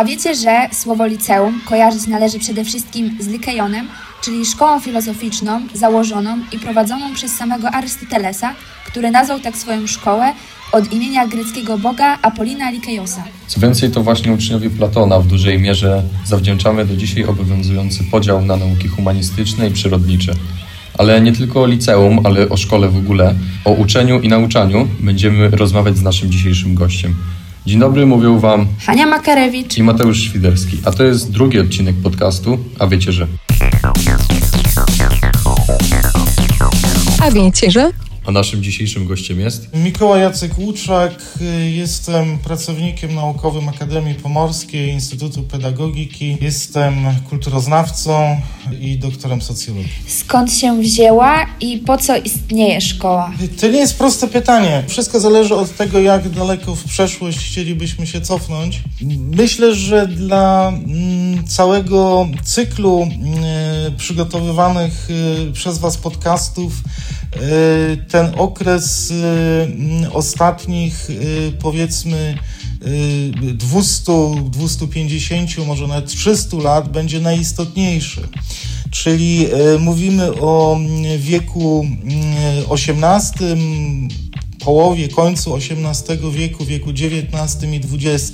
A wiecie, że słowo liceum kojarzyć należy przede wszystkim z Likejonem, czyli szkołą filozoficzną założoną i prowadzoną przez samego Arystotelesa, który nazwał tak swoją szkołę od imienia greckiego boga Apolina Likejosa. Co więcej, to właśnie uczniowie Platona w dużej mierze zawdzięczamy do dzisiaj obowiązujący podział na nauki humanistyczne i przyrodnicze. Ale nie tylko o liceum, ale o szkole w ogóle, o uczeniu i nauczaniu będziemy rozmawiać z naszym dzisiejszym gościem. Dzień dobry, mówią Wam Hania Makarewicz i Mateusz Świderski, a to jest drugi odcinek podcastu, a wiecie, że... A wiecie, że? A naszym dzisiejszym gościem jest Mikołaj Jacek Łuczak, y, jestem pracownikiem naukowym Akademii Pomorskiej Instytutu Pedagogiki, jestem kulturoznawcą i doktorem socjologii. skąd się wzięła i po co istnieje szkoła? To nie jest proste pytanie. Wszystko zależy od tego, jak daleko w przeszłość chcielibyśmy się cofnąć. Myślę, że dla mm, całego cyklu mm, przygotowywanych y, przez Was podcastów y, ten okres y, mm, ostatnich, powiedzmy, y, 200, 250, może nawet 300 lat będzie najistotniejszy. Czyli mówimy o mm, wieku XVIII, połowie, końcu XVIII wieku, wieku XIX i XX.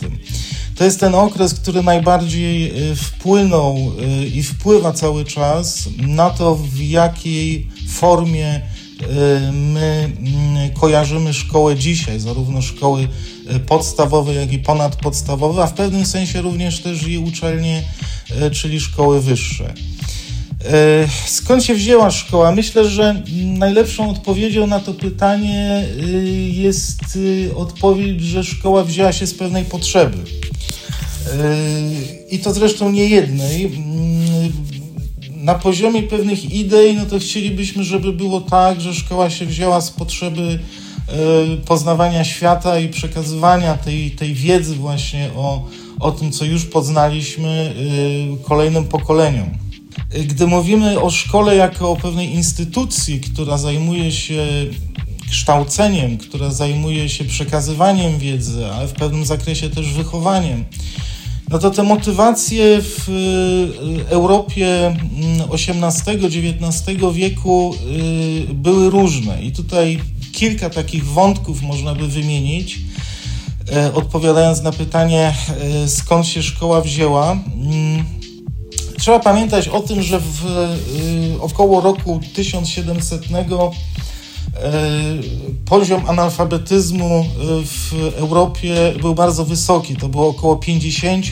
To jest ten okres, który najbardziej y, wpłynął y, i wpływa cały czas na to, w jakiej formie y, my mm, kojarzymy szkołę dzisiaj, zarówno szkoły podstawowe, jak i ponadpodstawowe, a w pewnym sensie również też i uczelnie, czyli szkoły wyższe. Skąd się wzięła szkoła? Myślę, że najlepszą odpowiedzią na to pytanie jest odpowiedź, że szkoła wzięła się z pewnej potrzeby. E, I to zresztą nie jednej. Mm, Na poziomie pewnych idei, no to chcielibyśmy, żeby było tak, że szkoła się wzięła z potrzeby e, poznawania świata i przekazywania tej, tej wiedzy właśnie o, o tym, co już poznaliśmy y, kolejnym pokoleniom. Gdy mówimy o szkole jako o pewnej instytucji, która zajmuje się kształceniem, która zajmuje się przekazywaniem wiedzy, ale w pewnym zakresie też wychowaniem, no to te motywacje w y, Europie XVIII-XIX wieku y, były różne. I tutaj kilka takich wątków można by wymienić, odpowiadając na pytanie, skąd się szkoła wzięła. Mm, Trzeba pamiętać o tym, że w y, około roku 1700 y, poziom analfabetyzmu y, w Europie był bardzo wysoki. To było około 50,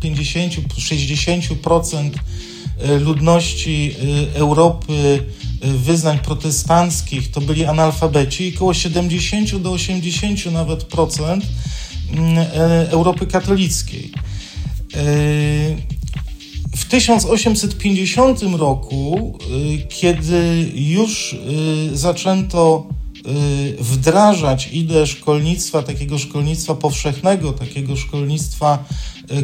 50 60% y, ludności Europy wyznań protestanckich to byli analfabeci i około 70 do 80 nawet procent mm, Europy katolickiej. W 1850 roku, y, kiedy już y, zaczęto y, wdrażać ideę szkolnictwa, takiego szkolnictwa powszechnego, takiego szkolnictwa,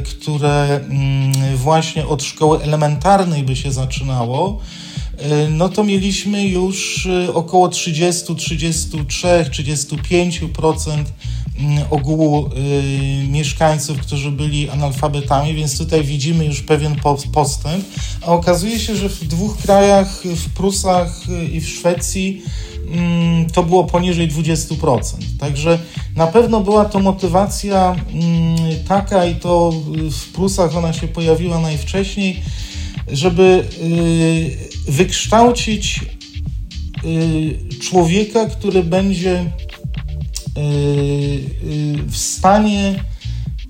które mm, właśnie od szkoły elementarnej by się zaczynało, no to mieliśmy już około 30, 33, 35% mm, ogółu y, mieszkańców, którzy byli analfabetami, więc tutaj widzimy już pewien po- postęp. A okazuje się, że w dwóch krajach, w Prusach y, i w Szwecji, mm, to było poniżej 20%. Także na pewno była to motywacja mm, taka, i to y, w Prusach ona się pojawiła najwcześniej, żeby y, wykształcić y, człowieka, który będzie y, y, w stanie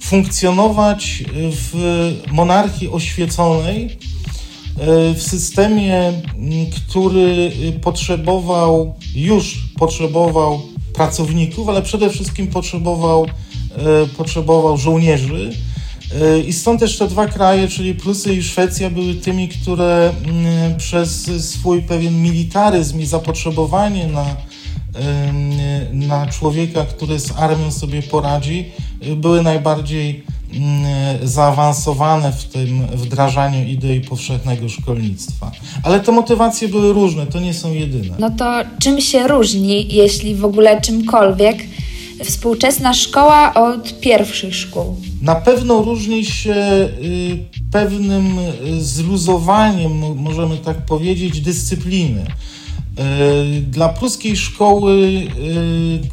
funkcjonować w monarchii oświeconej, y, w systemie, m, który y, potrzebował, już potrzebował pracowników, ale przede wszystkim potrzebował, y, potrzebował żołnierzy. Y, I stąd też te dwa kraje, czyli Prusy i Szwecja, były tymi, które mm, przez swój pewien militaryzm i zapotrzebowanie na, na człowieka, który z armią sobie poradzi, y, były najbardziej mm, zaawansowane w tym wdrażaniu idei powszechnego szkolnictwa. Ale te motywacje były różne, to nie są jedyne. No to czym się różni, jeśli w ogóle czymkolwiek, współczesna szkoła od pierwszych szkół? Na pewno różni się y, pewnym y, zluzowaniem, możemy tak powiedzieć, dyscypliny. Y, dla pruskiej szkoły,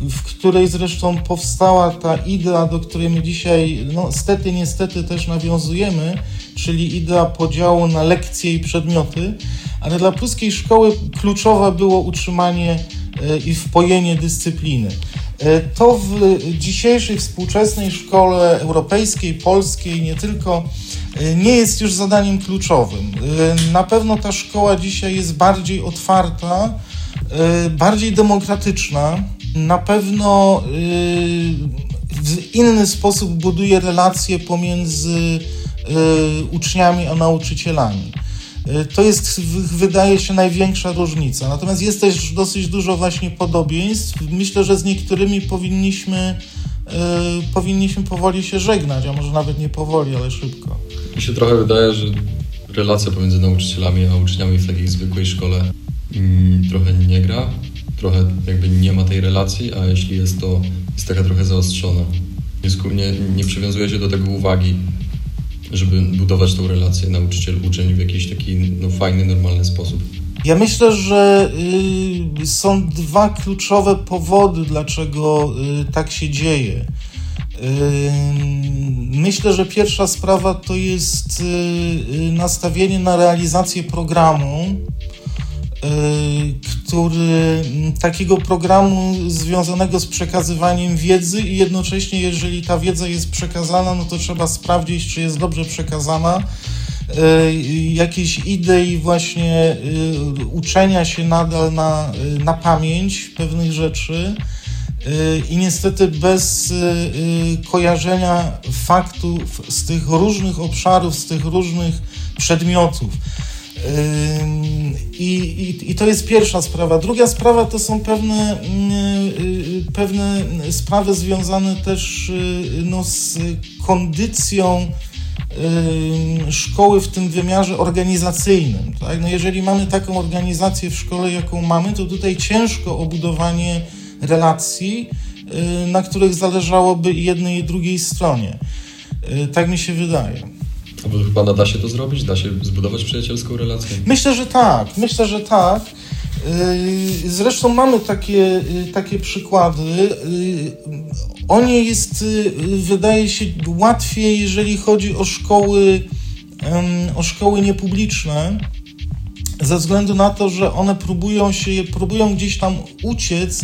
w której zresztą powstała ta idea, do której my dzisiaj, no stety, niestety też nawiązujemy, czyli idea podziału na lekcje i przedmioty, ale dla pruskiej szkoły kluczowe było utrzymanie i wpojenie dyscypliny. E, to w dzisiejszej współczesnej szkole europejskiej, polskiej, nie tylko, e, nie jest już zadaniem kluczowym. E, na pewno ta szkoła dzisiaj jest bardziej otwarta, bardziej demokratyczna, na pewno w inny sposób buduje relacje pomiędzy uczniami a nauczycielami. To jest, wydaje się, największa różnica. Natomiast jest też dosyć dużo właśnie podobieństw. Myślę, że z niektórymi powinniśmy, powinniśmy powoli się żegnać, a może nawet nie powoli, ale szybko. Mi się trochę wydaje, że relacja pomiędzy nauczycielami a uczniami w takiej zwykłej szkole mm, trochę nie gra, trochę jakby nie ma tej relacji, a jeśli jest, to jest taka trochę zaostrzona. Nie, nie przywiązuje się do tego uwagi żeby budować tą relację nauczyciel-uczeń w jakiś taki no, fajny, normalny sposób? Ja myślę, że y, są dwa kluczowe powody, dlaczego y, tak się dzieje. Y, myślę, że pierwsza sprawa to jest nastawienie na realizację programu który takiego programu związanego z przekazywaniem wiedzy i jednocześnie, jeżeli ta wiedza jest przekazana, no to trzeba sprawdzić, czy jest dobrze przekazana. Y, jakieś idei właśnie y, uczenia się nadal na, na pamięć pewnych rzeczy i niestety bez kojarzenia faktów z tych różnych obszarów, z tych różnych przedmiotów. I, i, I, to jest pierwsza sprawa. Druga sprawa to są pewne, pewne sprawy związane też no, z kondycją szkoły w tym wymiarze organizacyjnym. Tak? No jeżeli mamy taką organizację w szkole, jaką mamy, to tutaj ciężko o budowanie relacji, na których zależałoby jednej i drugiej stronie. Tak mi się wydaje. A według Pana da się to zrobić? Da się zbudować przyjacielską relację? Myślę, że tak. Myślę, że tak. Yy, zresztą mamy takie, yy, takie przykłady. Yy, o nie jest, wydaje się, łatwiej, jeżeli chodzi o szkoły, o szkoły niepubliczne, ze względu na to, że one próbują się, próbują gdzieś tam uciec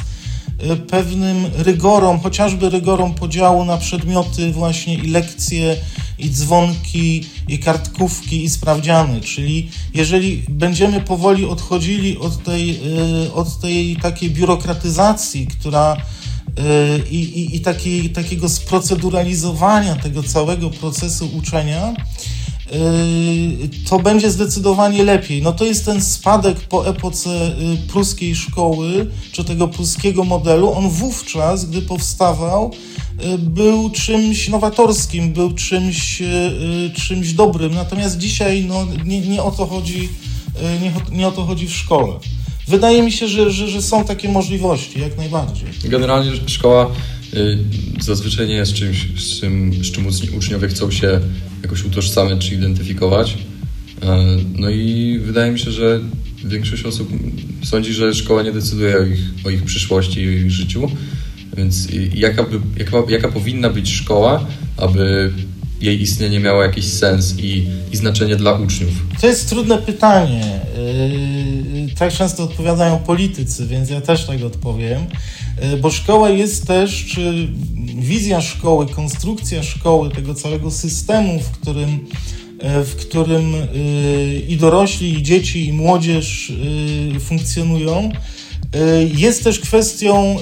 pewnym rygorom, chociażby rygorom podziału na przedmioty właśnie i lekcje i dzwonki, i kartkówki, i sprawdziany. Czyli jeżeli będziemy powoli odchodzili od tej, y, od tej takiej biurokratyzacji, która y, i, i, i takiej, takiego sproceduralizowania tego całego procesu uczenia, to będzie zdecydowanie lepiej. No to jest ten spadek po epoce pruskiej szkoły, czy tego pruskiego modelu. On wówczas, gdy powstawał, był czymś nowatorskim, był czymś, czymś dobrym. Natomiast dzisiaj no, nie, nie o to chodzi, nie, nie o to chodzi w szkole. Wydaje mi się, że, że, że są takie możliwości, jak najbardziej. Generalnie szkoła y, zazwyczaj nie jest czymś, z czym, z czym uczniowie chcą się jakoś utożsamiać czy identyfikować. E, no i wydaje mi się, że większość osób sądzi, że szkoła nie decyduje o ich, o ich przyszłości i o ich życiu, więc jaka, by, jaka, jaka powinna być szkoła, aby jej istnienie miało jakiś sens i, i znaczenie dla uczniów? To jest trudne pytanie. Yy, tak często odpowiadają politycy, więc ja też tak odpowiem. Yy, bo szkoła jest też, czy wizja szkoły, konstrukcja szkoły, tego całego systemu, w którym, yy, w którym i dorośli, i dzieci, i młodzież funkcjonują, jest też kwestią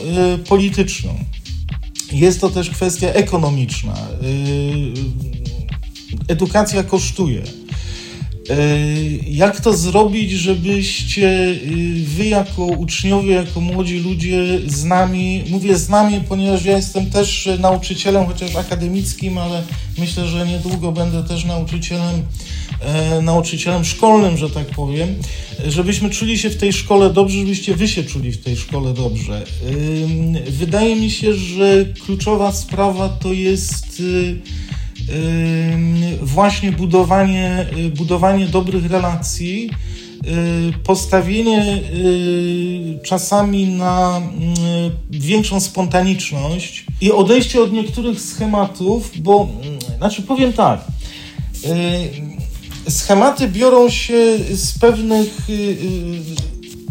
polityczną. Jest to też kwestia ekonomiczna. Edukacja kosztuje. Jak to zrobić, żebyście wy jako uczniowie, jako młodzi ludzie z nami, mówię z nami, ponieważ ja jestem też nauczycielem, chociaż akademickim, ale myślę, że niedługo będę też nauczycielem, nauczycielem szkolnym, że tak powiem, żebyśmy czuli się w tej szkole dobrze, żebyście wy się czuli w tej szkole dobrze. Wydaje mi się, że kluczowa sprawa to jest właśnie budowanie, y, budowanie dobrych relacji, y, postawienie y, czasami na większą spontaniczność i odejście od niektórych schematów, bo znaczy powiem tak. Schematy biorą się z pewnych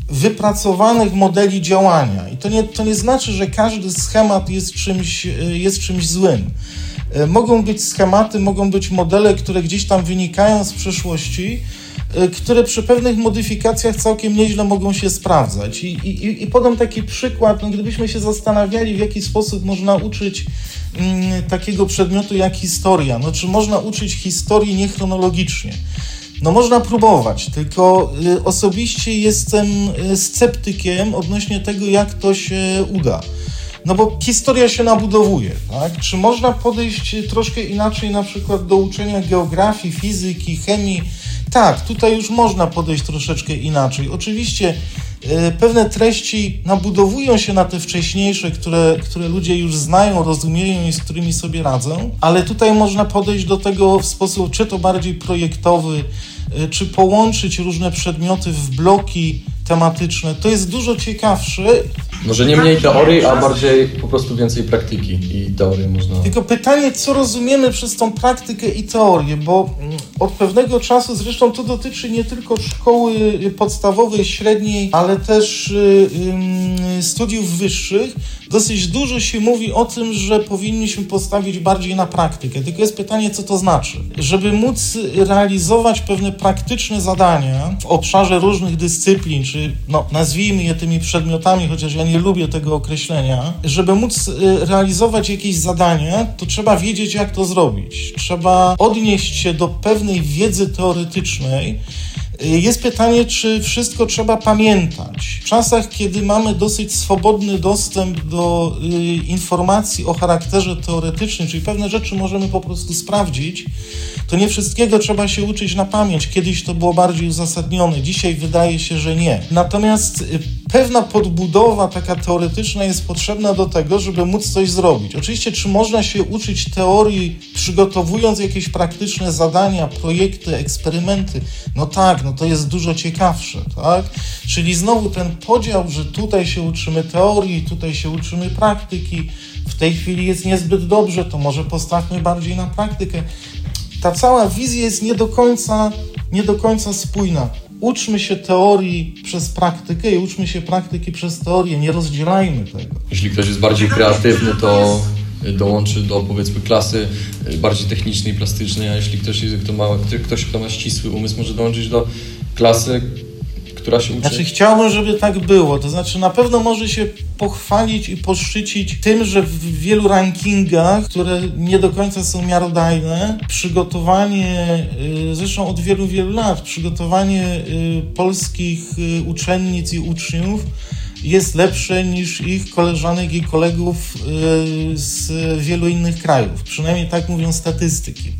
wypracowanych modeli działania. I to nie, to nie znaczy, że każdy schemat jest czymś, jest czymś złym. E, mogą być schematy, mogą być modele, które gdzieś tam wynikają z przeszłości, e, które przy pewnych modyfikacjach całkiem nieźle mogą się sprawdzać. I, i, i podam taki przykład, no gdybyśmy się zastanawiali, w jaki sposób można uczyć mm, takiego przedmiotu jak historia. No, czy można uczyć historii niechronologicznie? No można próbować, tylko y, osobiście jestem y, sceptykiem odnośnie tego, jak to się uda. No bo historia się nabudowuje, tak? Czy można podejść troszkę inaczej na przykład do uczenia geografii, fizyki, chemii? Tak, tutaj już można podejść troszeczkę inaczej. Oczywiście e, pewne treści nabudowują się na te wcześniejsze, które, które ludzie już znają, rozumieją i z którymi sobie radzą, ale tutaj można podejść do tego w sposób czy to bardziej projektowy, e, czy połączyć różne przedmioty w bloki tematyczne. To jest dużo ciekawsze. Może nie mniej teorii, a bardziej po prostu więcej praktyki i teorii można. Tylko pytanie, co rozumiemy przez tą praktykę i teorię, bo mm, od pewnego czasu, zresztą to dotyczy nie tylko szkoły podstawowej, średniej, ale też y, studiów wyższych, dosyć dużo się mówi o tym, że powinniśmy postawić bardziej na praktykę. Tylko jest pytanie, co to znaczy. Żeby móc realizować pewne praktyczne zadania w obszarze różnych dyscyplin, czy no, nazwijmy je tymi przedmiotami, chociaż ja nie lubię tego określenia, żeby móc y, realizować jakieś zadanie, to trzeba wiedzieć, jak to zrobić. Trzeba odnieść się do pewnej wiedzy teoretycznej, jest pytanie, czy wszystko trzeba pamiętać. W czasach, kiedy mamy dosyć swobodny dostęp do y, informacji o charakterze teoretycznym, czyli pewne rzeczy możemy po prostu sprawdzić, to nie wszystkiego trzeba się uczyć na pamięć. Kiedyś to było bardziej uzasadnione, dzisiaj wydaje się, że nie. Natomiast y, pewna podbudowa taka teoretyczna jest potrzebna do tego, żeby móc coś zrobić. Oczywiście, czy można się uczyć teorii, przygotowując jakieś praktyczne zadania, projekty, eksperymenty? No tak, no to jest dużo ciekawsze, tak? Czyli znowu ten podział, że tutaj się uczymy teorii, tutaj się uczymy praktyki, w tej chwili jest niezbyt dobrze, to może postawmy bardziej na praktykę. Ta cała wizja jest nie do końca, nie do końca spójna. Uczmy się teorii przez praktykę i uczmy się praktyki przez teorię. Nie rozdzielajmy tego. Jeśli ktoś jest bardziej kreatywny, to dołączy do powiedzmy klasy bardziej technicznej, plastycznej, a jeśli ktoś, kto ma, ktoś, kto ma ścisły umysł, może dołączyć do klasy, która się uczy. Znaczy chciałbym, żeby tak było. To znaczy na pewno może się pochwalić i poszczycić tym, że w wielu rankingach, które nie do końca są miarodajne, przygotowanie, y, zresztą od wielu, wielu lat, przygotowanie y, polskich y, uczennic i uczniów jest lepsze niż ich koleżanek i kolegów z wielu innych krajów. Przynajmniej tak mówią statystyki.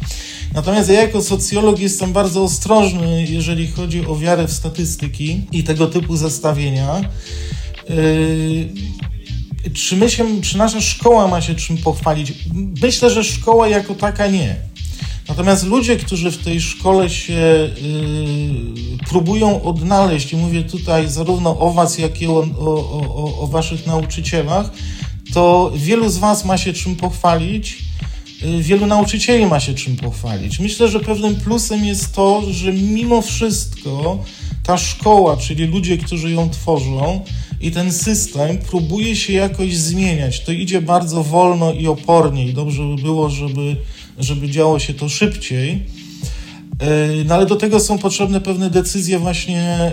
Natomiast ja jako socjolog jestem bardzo ostrożny, jeżeli chodzi o wiarę w statystyki i tego typu zestawienia. Yy, czy, my się, czy nasza szkoła ma się czym pochwalić? Myślę, że szkoła jako taka nie. Natomiast ludzie, którzy w tej szkole się yy, próbują odnaleźć, i mówię tutaj zarówno o Was, jak i o, o, o, o Waszych nauczycielach, to wielu z Was ma się czym pochwalić Y, wielu nauczycieli ma się czym pochwalić. Myślę, że pewnym plusem jest to, że mimo wszystko ta szkoła, czyli ludzie, którzy ją tworzą i ten system próbuje się jakoś zmieniać. To idzie bardzo wolno i opornie i dobrze by było, żeby, żeby działo się to szybciej. No ale do tego są potrzebne pewne decyzje właśnie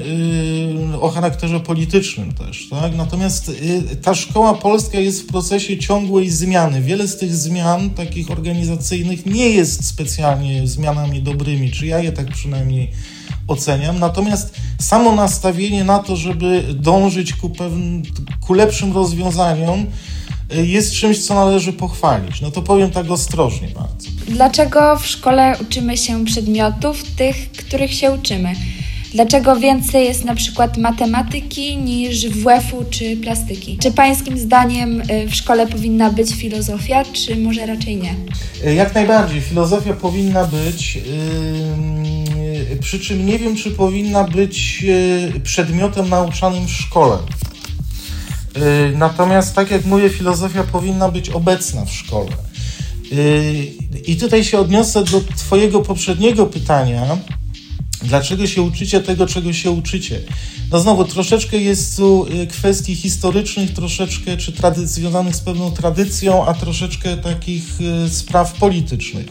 o charakterze politycznym też. Tak? Natomiast ta szkoła polska jest w procesie ciągłej zmiany. Wiele z tych zmian takich organizacyjnych nie jest specjalnie zmianami dobrymi, czy ja je tak przynajmniej oceniam. Natomiast samo nastawienie na to, żeby dążyć ku, pewnym, ku lepszym rozwiązaniom, y, jest czymś, co należy pochwalić. No to powiem tak ostrożnie bardzo. Dlaczego w szkole uczymy się przedmiotów, tych, których się uczymy? Dlaczego więcej jest na przykład matematyki niż WF-u czy plastyki? Czy pańskim zdaniem y, w szkole powinna być filozofia, czy może raczej nie? Y, jak najbardziej. Filozofia powinna być. Yy przy czym nie wiem, czy powinna być przedmiotem nauczanym w szkole. E, natomiast, tak jak mówię, filozofia powinna być obecna w szkole. E, I tutaj się odniosę do Twojego poprzedniego pytania. Dlaczego się uczycie tego, czego się uczycie? No znowu, troszeczkę jest tu kwestii historycznych, troszeczkę czy tradyc- związanych z pewną tradycją, a troszeczkę takich spraw politycznych.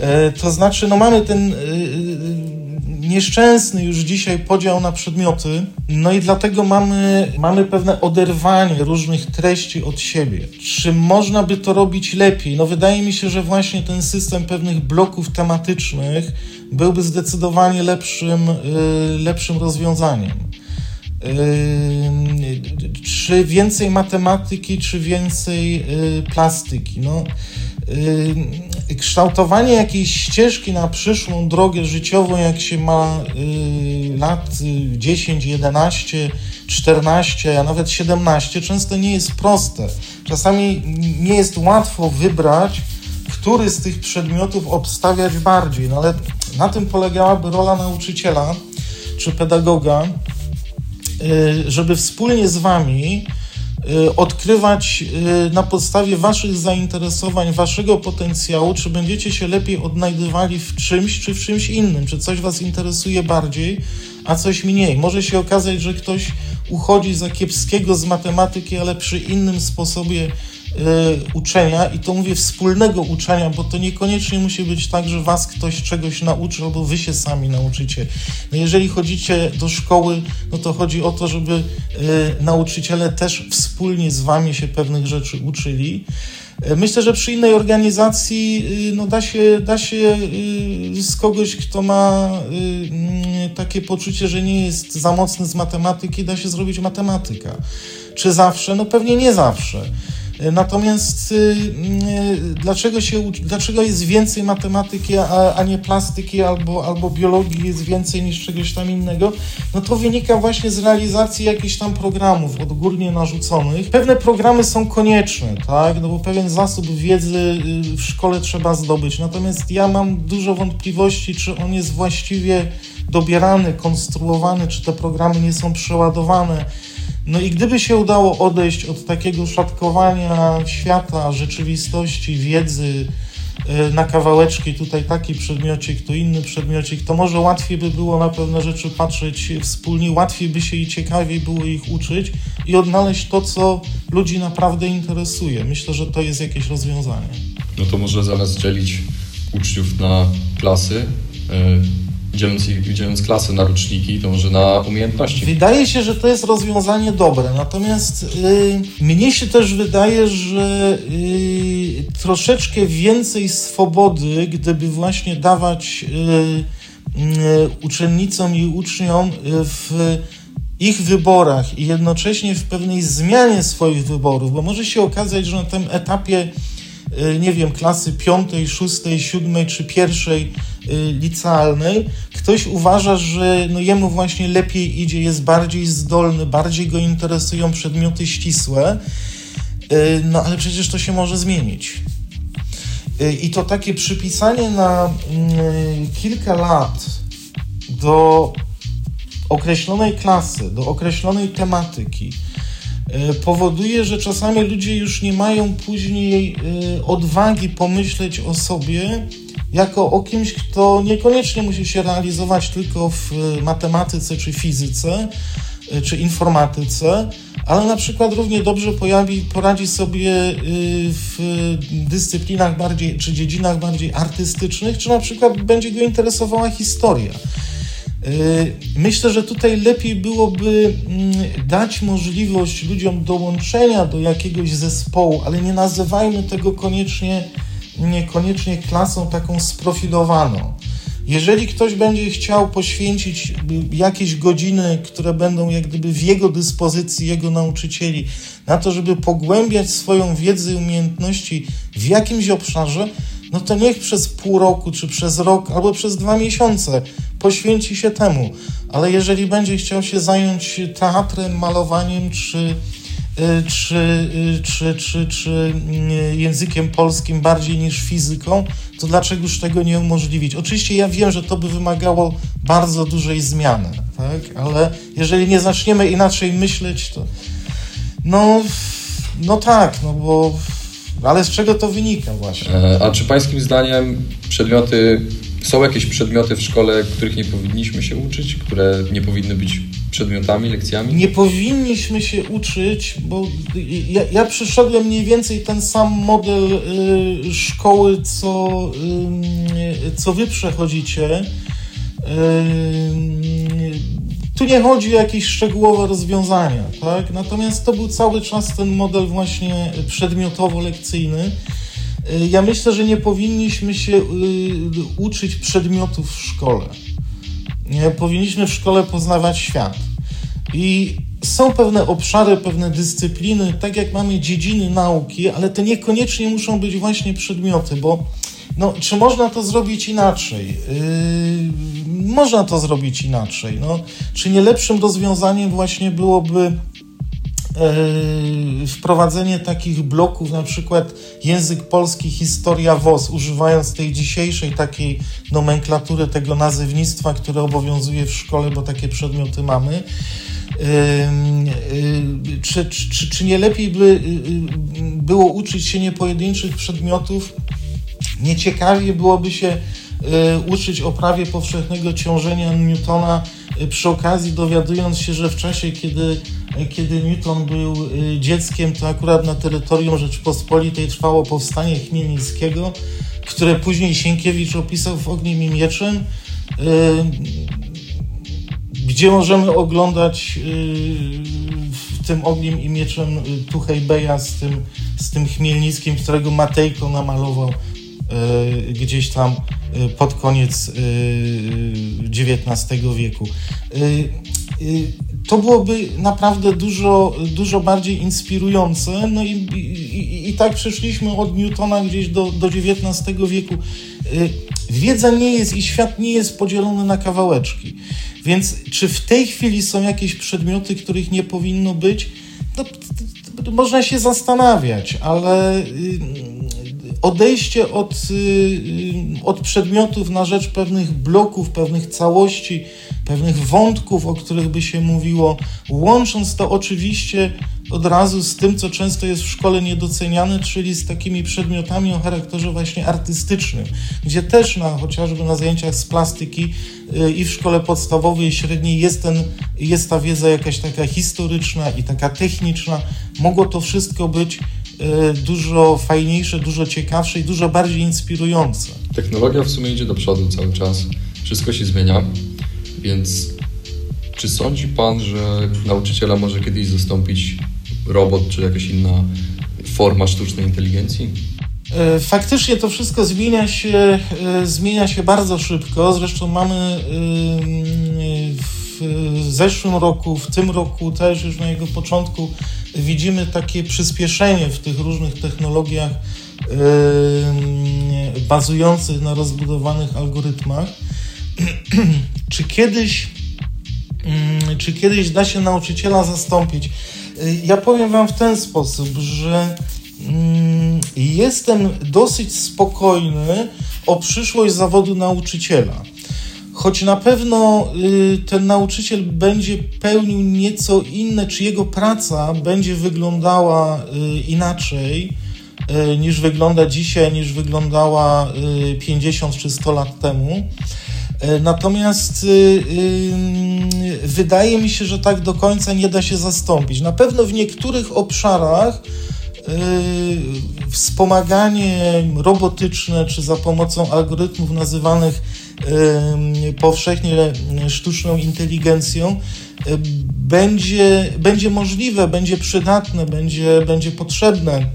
E, to znaczy, no mamy ten e, e, nieszczęsny już dzisiaj podział na przedmioty, no i dlatego mamy, mamy pewne oderwanie różnych treści od siebie. Czy można by to robić lepiej? No wydaje mi się, że właśnie ten system pewnych bloków tematycznych byłby zdecydowanie lepszym, lepszym rozwiązaniem. Czy więcej matematyki, czy więcej plastyki? No, kształtowanie jakiejś ścieżki na przyszłą drogę życiową, jak się ma y, lat 10, 11, 14, a nawet 17, często nie jest proste. Czasami nie jest łatwo wybrać, który z tych przedmiotów obstawiać bardziej, no ale na tym polegałaby rola nauczyciela czy pedagoga, y, żeby wspólnie z Wami odkrywać y, na podstawie Waszych zainteresowań, Waszego potencjału, czy będziecie się lepiej odnajdywali w czymś, czy w czymś innym, czy coś Was interesuje bardziej, a coś mniej. Może się okazać, że ktoś uchodzi za kiepskiego z matematyki, ale przy innym sposobie Y, uczenia i to mówię wspólnego uczenia, bo to niekoniecznie musi być tak, że was ktoś czegoś nauczy albo wy się sami nauczycie. No jeżeli chodzicie do szkoły, no to chodzi o to, żeby y, nauczyciele też wspólnie z wami się pewnych rzeczy uczyli. Y, myślę, że przy innej organizacji no da, się, da się z kogoś, kto ma mm, takie poczucie, że nie jest za mocny z matematyki, da się zrobić matematyka. Czy zawsze? No pewnie nie zawsze. Natomiast y, y, dlaczego, się, dlaczego jest więcej matematyki, a, a, nie plastyki, albo, albo biologii jest więcej niż czegoś tam innego? No to wynika właśnie z realizacji jakichś tam programów odgórnie narzuconych. Pewne programy są konieczne, tak? No bo pewien zasób wiedzy y, w szkole trzeba zdobyć. Natomiast ja mam dużo wątpliwości, czy on jest właściwie dobierany, konstruowany, czy te programy nie są przeładowane no i gdyby się udało odejść od takiego szatkowania świata, rzeczywistości, wiedzy e, na kawałeczki, tutaj taki przedmiocik, tu inny przedmiocik, to może łatwiej by było na pewne rzeczy patrzeć wspólnie, łatwiej by się i ciekawiej było ich uczyć i odnaleźć to, co ludzi naprawdę interesuje. Myślę, że to jest jakieś rozwiązanie. No to może zamiast dzielić uczniów na klasy, dzieląc, dzieląc klasy na roczniki, to może na umiejętności. Wydaje się, że to jest rozwiązanie dobre, natomiast yy, mnie się też wydaje, że yy, troszeczkę więcej swobody, gdyby właśnie dawać yy, uczennicom i uczniom w ich wyborach i jednocześnie w pewnej zmianie swoich wyborów, bo może się okazać, że na tym etapie Y, nie wiem, klasy piątej, szóstej, siódmej czy pierwszej y, licealnej, ktoś uważa, że no jemu właśnie lepiej idzie, jest bardziej zdolny, bardziej go interesują przedmioty ścisłe, y, no ale przecież to się może zmienić. I to takie przypisanie na kilka lat do określonej klasy, do określonej tematyki, powoduje, że czasami ludzie już nie mają później e, odwagi pomyśleć o sobie jako o kimś, kto niekoniecznie musi się realizować tylko w e, matematyce czy fizyce, czy informatyce, ale na przykład równie dobrze pojawi, poradzi sobie w dyscyplinach bardziej, czy dziedzinach bardziej artystycznych, czy na przykład będzie go interesowała historia. Myślę, że tutaj lepiej byłoby mm, dać możliwość ludziom dołączenia do jakiegoś zespołu, ale nie nazywajmy tego koniecznie, niekoniecznie klasą taką sprofilowaną. Jeżeli ktoś będzie chciał poświęcić jakieś godziny, które będą jak gdyby w jego dyspozycji, jego nauczycieli, na to, żeby pogłębiać swoją wiedzę i umiejętności w jakimś obszarze, no to niech przez pół roku, czy przez rok, albo przez dwa miesiące poświęci się temu. Ale jeżeli będzie chciał się zająć teatrem, malowaniem, czy czy, czy, czy, czy językiem polskim bardziej niż fizyką, to dlaczegoż tego nie umożliwić? Oczywiście ja wiem, że to by wymagało bardzo dużej zmiany, tak? ale jeżeli nie zaczniemy inaczej myśleć, to no, no tak, no bo ale z czego to wynika właśnie? A czy pańskim zdaniem przedmioty, są jakieś przedmioty w szkole, których nie powinniśmy się uczyć, które nie powinny być przedmiotami, lekcjami? Nie powinniśmy się uczyć, bo ja, ja przyszedłem mniej więcej ten sam model y, szkoły, co, y, co wy przechodzicie. Y, tu nie chodzi o jakieś szczegółowe rozwiązania, tak? Natomiast to był cały czas ten model właśnie przedmiotowo-lekcyjny. Y, ja myślę, że nie powinniśmy się y, uczyć przedmiotów w szkole. Powinniśmy w szkole poznawać świat. I są pewne obszary, pewne dyscypliny, tak jak mamy dziedziny nauki, ale to niekoniecznie muszą być właśnie przedmioty, bo no, czy można to zrobić inaczej? Yy, można to zrobić inaczej. No, czy nie lepszym rozwiązaniem właśnie byłoby yy, wprowadzenie takich bloków, na przykład język polski, historia WOS, używając tej dzisiejszej takiej nomenklatury, tego nazewnictwa, które obowiązuje w szkole, bo takie przedmioty mamy. Yy, czy, czy, czy nie lepiej by yy, było uczyć się nie pojedynczych przedmiotów, Nieciekawie byłoby się y, uczyć o prawie powszechnego ciążenia Newtona, y, przy okazji dowiadując się, że w czasie, kiedy, kiedy Newton był dzieckiem, to akurat na terytorium Rzeczpospolitej trwało powstanie Chmielnickiego, które później Sienkiewicz opisał w Ogniem i Mieczem, gdzie możemy oglądać w tym Ogniem i Mieczem Tuchej Beja z tym, z tym Chmielnickim, którego Matejko namalował E, gdzieś tam e, pod koniec XIX e, wieku. To byłoby naprawdę dużo, dużo bardziej inspirujące. No i, i, i tak przeszliśmy od Newtona gdzieś do, do XIX wieku. Wiedza nie jest i świat nie jest podzielony na kawałeczki. Więc czy w tej chwili są jakieś przedmioty, których nie powinno być? No, można się zastanawiać, ale odejście od, y, y, od przedmiotów na rzecz pewnych bloków, pewnych całości, pewnych wątków, o których by się mówiło, łącząc to oczywiście od razu z tym, co często jest w szkole niedoceniane, czyli z takimi przedmiotami o charakterze właśnie artystycznym, gdzie też na, chociażby na zajęciach z plastyki y, i w szkole podstawowej i średniej jest, ten, jest ta wiedza jakaś taka historyczna i taka techniczna. Mogło to wszystko być dużo fajniejsze, dużo ciekawsze i dużo bardziej inspirujące. Technologia w sumie idzie do przodu cały czas, wszystko się zmienia, więc czy sądzi Pan, że nauczyciela może kiedyś zastąpić robot czy jakaś inna forma sztucznej inteligencji? Y, faktycznie to wszystko zmienia się, y, zmienia się bardzo szybko. Zresztą mamy zeszłym roku, w tym roku też już na jego początku widzimy takie przyspieszenie w tych różnych technologiach yy, bazujących na rozbudowanych algorytmach. czy kiedyś yy, czy kiedyś da się nauczyciela zastąpić? Yy, ja powiem Wam w ten sposób, że yy, jestem dosyć spokojny o przyszłość zawodu nauczyciela. Choć na pewno y, ten nauczyciel będzie pełnił nieco inne, czy jego praca będzie wyglądała y, inaczej y, niż wygląda dzisiaj, niż wyglądała 50 czy 100 lat temu, natomiast wydaje mi się, że tak do końca nie da się zastąpić. Na pewno w niektórych obszarach wspomaganie robotyczne czy za pomocą algorytmów nazywanych powszechnie sztuczną inteligencją będzie, będzie możliwe, będzie przydatne, będzie, będzie potrzebne.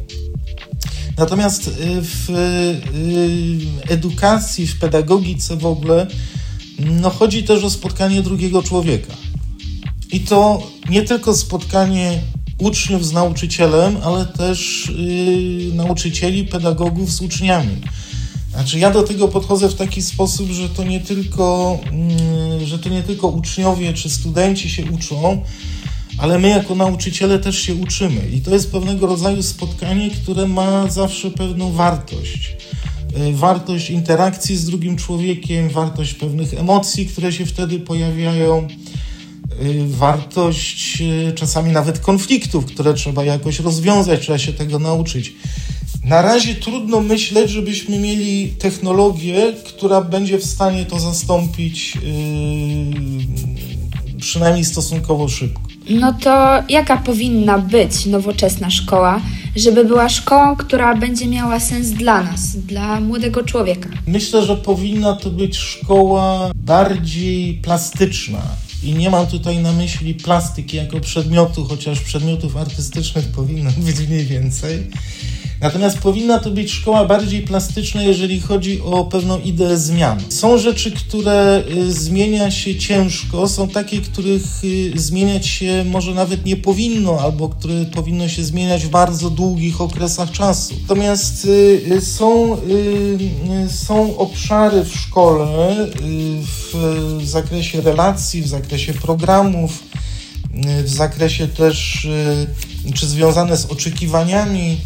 Natomiast w edukacji, w pedagogice w ogóle no chodzi też o spotkanie drugiego człowieka. I to nie tylko spotkanie uczniów z nauczycielem, ale też yy, nauczycieli, pedagogów z uczniami. Znaczy ja do tego podchodzę w taki sposób, że to nie tylko, yy, że to nie tylko uczniowie czy studenci się uczą, ale my jako nauczyciele też się uczymy. I to jest pewnego rodzaju spotkanie, które ma zawsze pewną wartość. Y, wartość interakcji z drugim człowiekiem, wartość pewnych emocji, które się wtedy pojawiają, y, wartość y, czasami nawet konfliktów, które trzeba jakoś rozwiązać, trzeba się tego nauczyć. Na razie trudno myśleć, żebyśmy mieli technologię, która będzie w stanie to zastąpić, yy, przynajmniej stosunkowo szybko. No to jaka powinna być nowoczesna szkoła, żeby była szkołą, która będzie miała sens dla nas, dla młodego człowieka? Myślę, że powinna to być szkoła bardziej plastyczna. I nie mam tutaj na myśli plastyki jako przedmiotu, chociaż przedmiotów artystycznych powinno być mniej więcej Natomiast powinna to być szkoła bardziej plastyczna, jeżeli chodzi o pewną ideę zmian. Są rzeczy, które y, zmienia się ciężko, są takie, których y, zmieniać się może nawet nie powinno, albo które powinno się zmieniać w bardzo długich okresach czasu. Natomiast y, są, są obszary w szkole w zakresie relacji, w zakresie programów, w zakresie też, czy związane z oczekiwaniami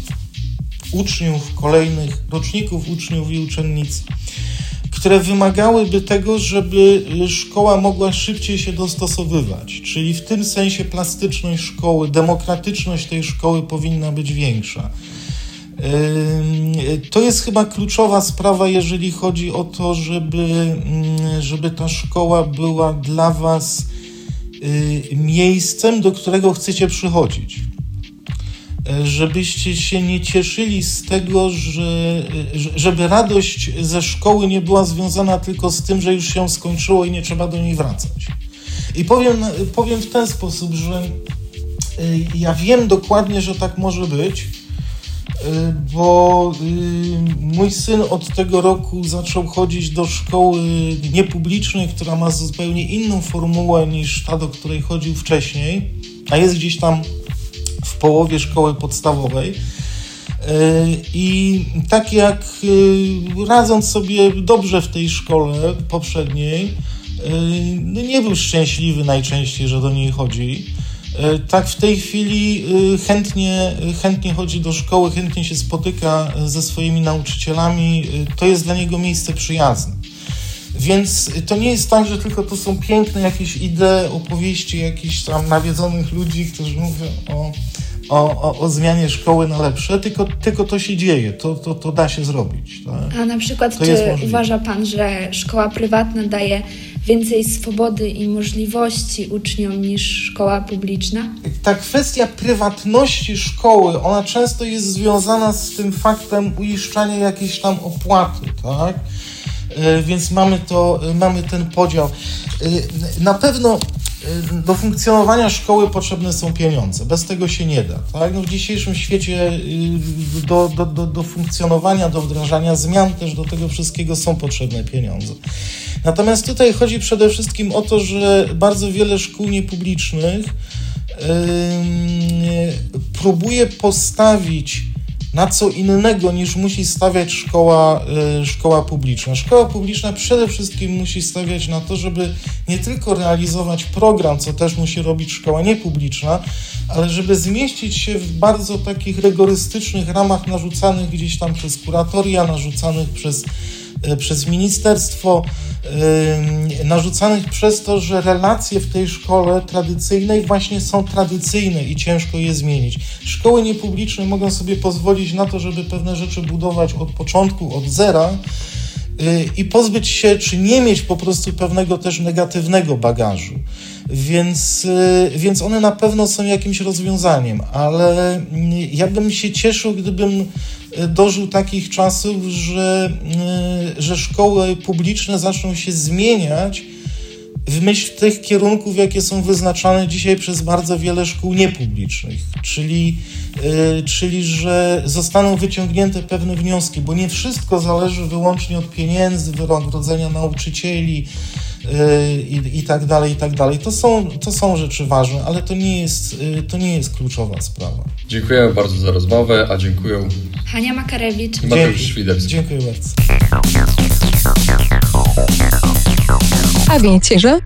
uczniów, kolejnych roczników uczniów i uczennic, które wymagałyby tego, żeby szkoła mogła szybciej się dostosowywać. Czyli w tym sensie plastyczność szkoły, demokratyczność tej szkoły powinna być większa. To jest chyba kluczowa sprawa, jeżeli chodzi o to, żeby, żeby ta szkoła była dla Was y, miejscem, do którego chcecie przychodzić żebyście się nie cieszyli z tego, że, żeby radość ze szkoły nie była związana tylko z tym, że już się skończyło i nie trzeba do niej wracać. I powiem, powiem w ten sposób, że y, ja wiem dokładnie, że tak może być, y, bo y, mój syn od tego roku zaczął chodzić do szkoły niepublicznej, która ma zupełnie inną formułę niż ta, do której chodził wcześniej, a jest gdzieś tam w połowie szkoły podstawowej. E, I tak jak e, radząc sobie dobrze w tej szkole poprzedniej, e, no nie był szczęśliwy najczęściej, że do niej chodzi. Tak w tej chwili chętnie, chętnie chodzi do szkoły, chętnie się spotyka ze swoimi nauczycielami. To jest dla niego miejsce przyjazne. Więc to nie jest tak, że tylko to są piękne jakieś idee, opowieści jakichś tam nawiedzonych ludzi, którzy mówią o, o, o, zmianie szkoły na lepsze, tylko, tylko to się dzieje, to, to, to da się zrobić. Tak? A na przykład, to czy uważa Pan, że szkoła prywatna daje więcej swobody i możliwości uczniom niż szkoła publiczna? Ta kwestia prywatności szkoły, ona często jest związana z tym faktem uiszczania jakiejś tam opłaty, tak? E, więc mamy, to, mamy ten podział. E, na pewno e, do funkcjonowania szkoły potrzebne są pieniądze. Bez tego się nie da. Tak? No w dzisiejszym świecie do, do, do, do funkcjonowania, do wdrażania zmian też do tego wszystkiego są potrzebne pieniądze. Natomiast tutaj chodzi przede wszystkim o to, że bardzo wiele szkół niepublicznych próbuje postawić na co innego niż musi stawiać szkoła, y, szkoła publiczna. Szkoła publiczna przede wszystkim musi stawiać na to, żeby nie tylko realizować program, co też musi robić szkoła niepubliczna, ale żeby zmieścić się w bardzo takich rygorystycznych ramach narzucanych gdzieś tam przez kuratoria, narzucanych przez przez ministerstwo, e, narzucanych przez to, że relacje w tej szkole tradycyjnej właśnie są tradycyjne i ciężko je zmienić. Szkoły niepubliczne mogą sobie pozwolić na to, żeby pewne rzeczy budować od początku, od zera. i pozbyć się, czy nie mieć po prostu pewnego też negatywnego bagażu. Więc, y, więc one na pewno są jakimś rozwiązaniem, ale mm, ja bym się cieszył, gdybym y, dożył takich czasów, że, y, że szkoły publiczne zaczną się zmieniać w myśl tych kierunków, jakie są wyznaczane dzisiaj przez bardzo wiele szkół niepublicznych, czyli, czyli że zostaną wyciągnięte pewne wnioski, bo nie wszystko zależy wyłącznie od pieniędzy, wynagrodzenia nauczycieli i, i tak dalej, i tak dalej. To są, to są rzeczy ważne, ale to nie, jest, yy, to nie jest kluczowa sprawa. Dziękuję bardzo za rozmowę, a dziękuję Hania Makarewicz. i Mateusz Świderski. Dziękuję bardzo. A wiecie, że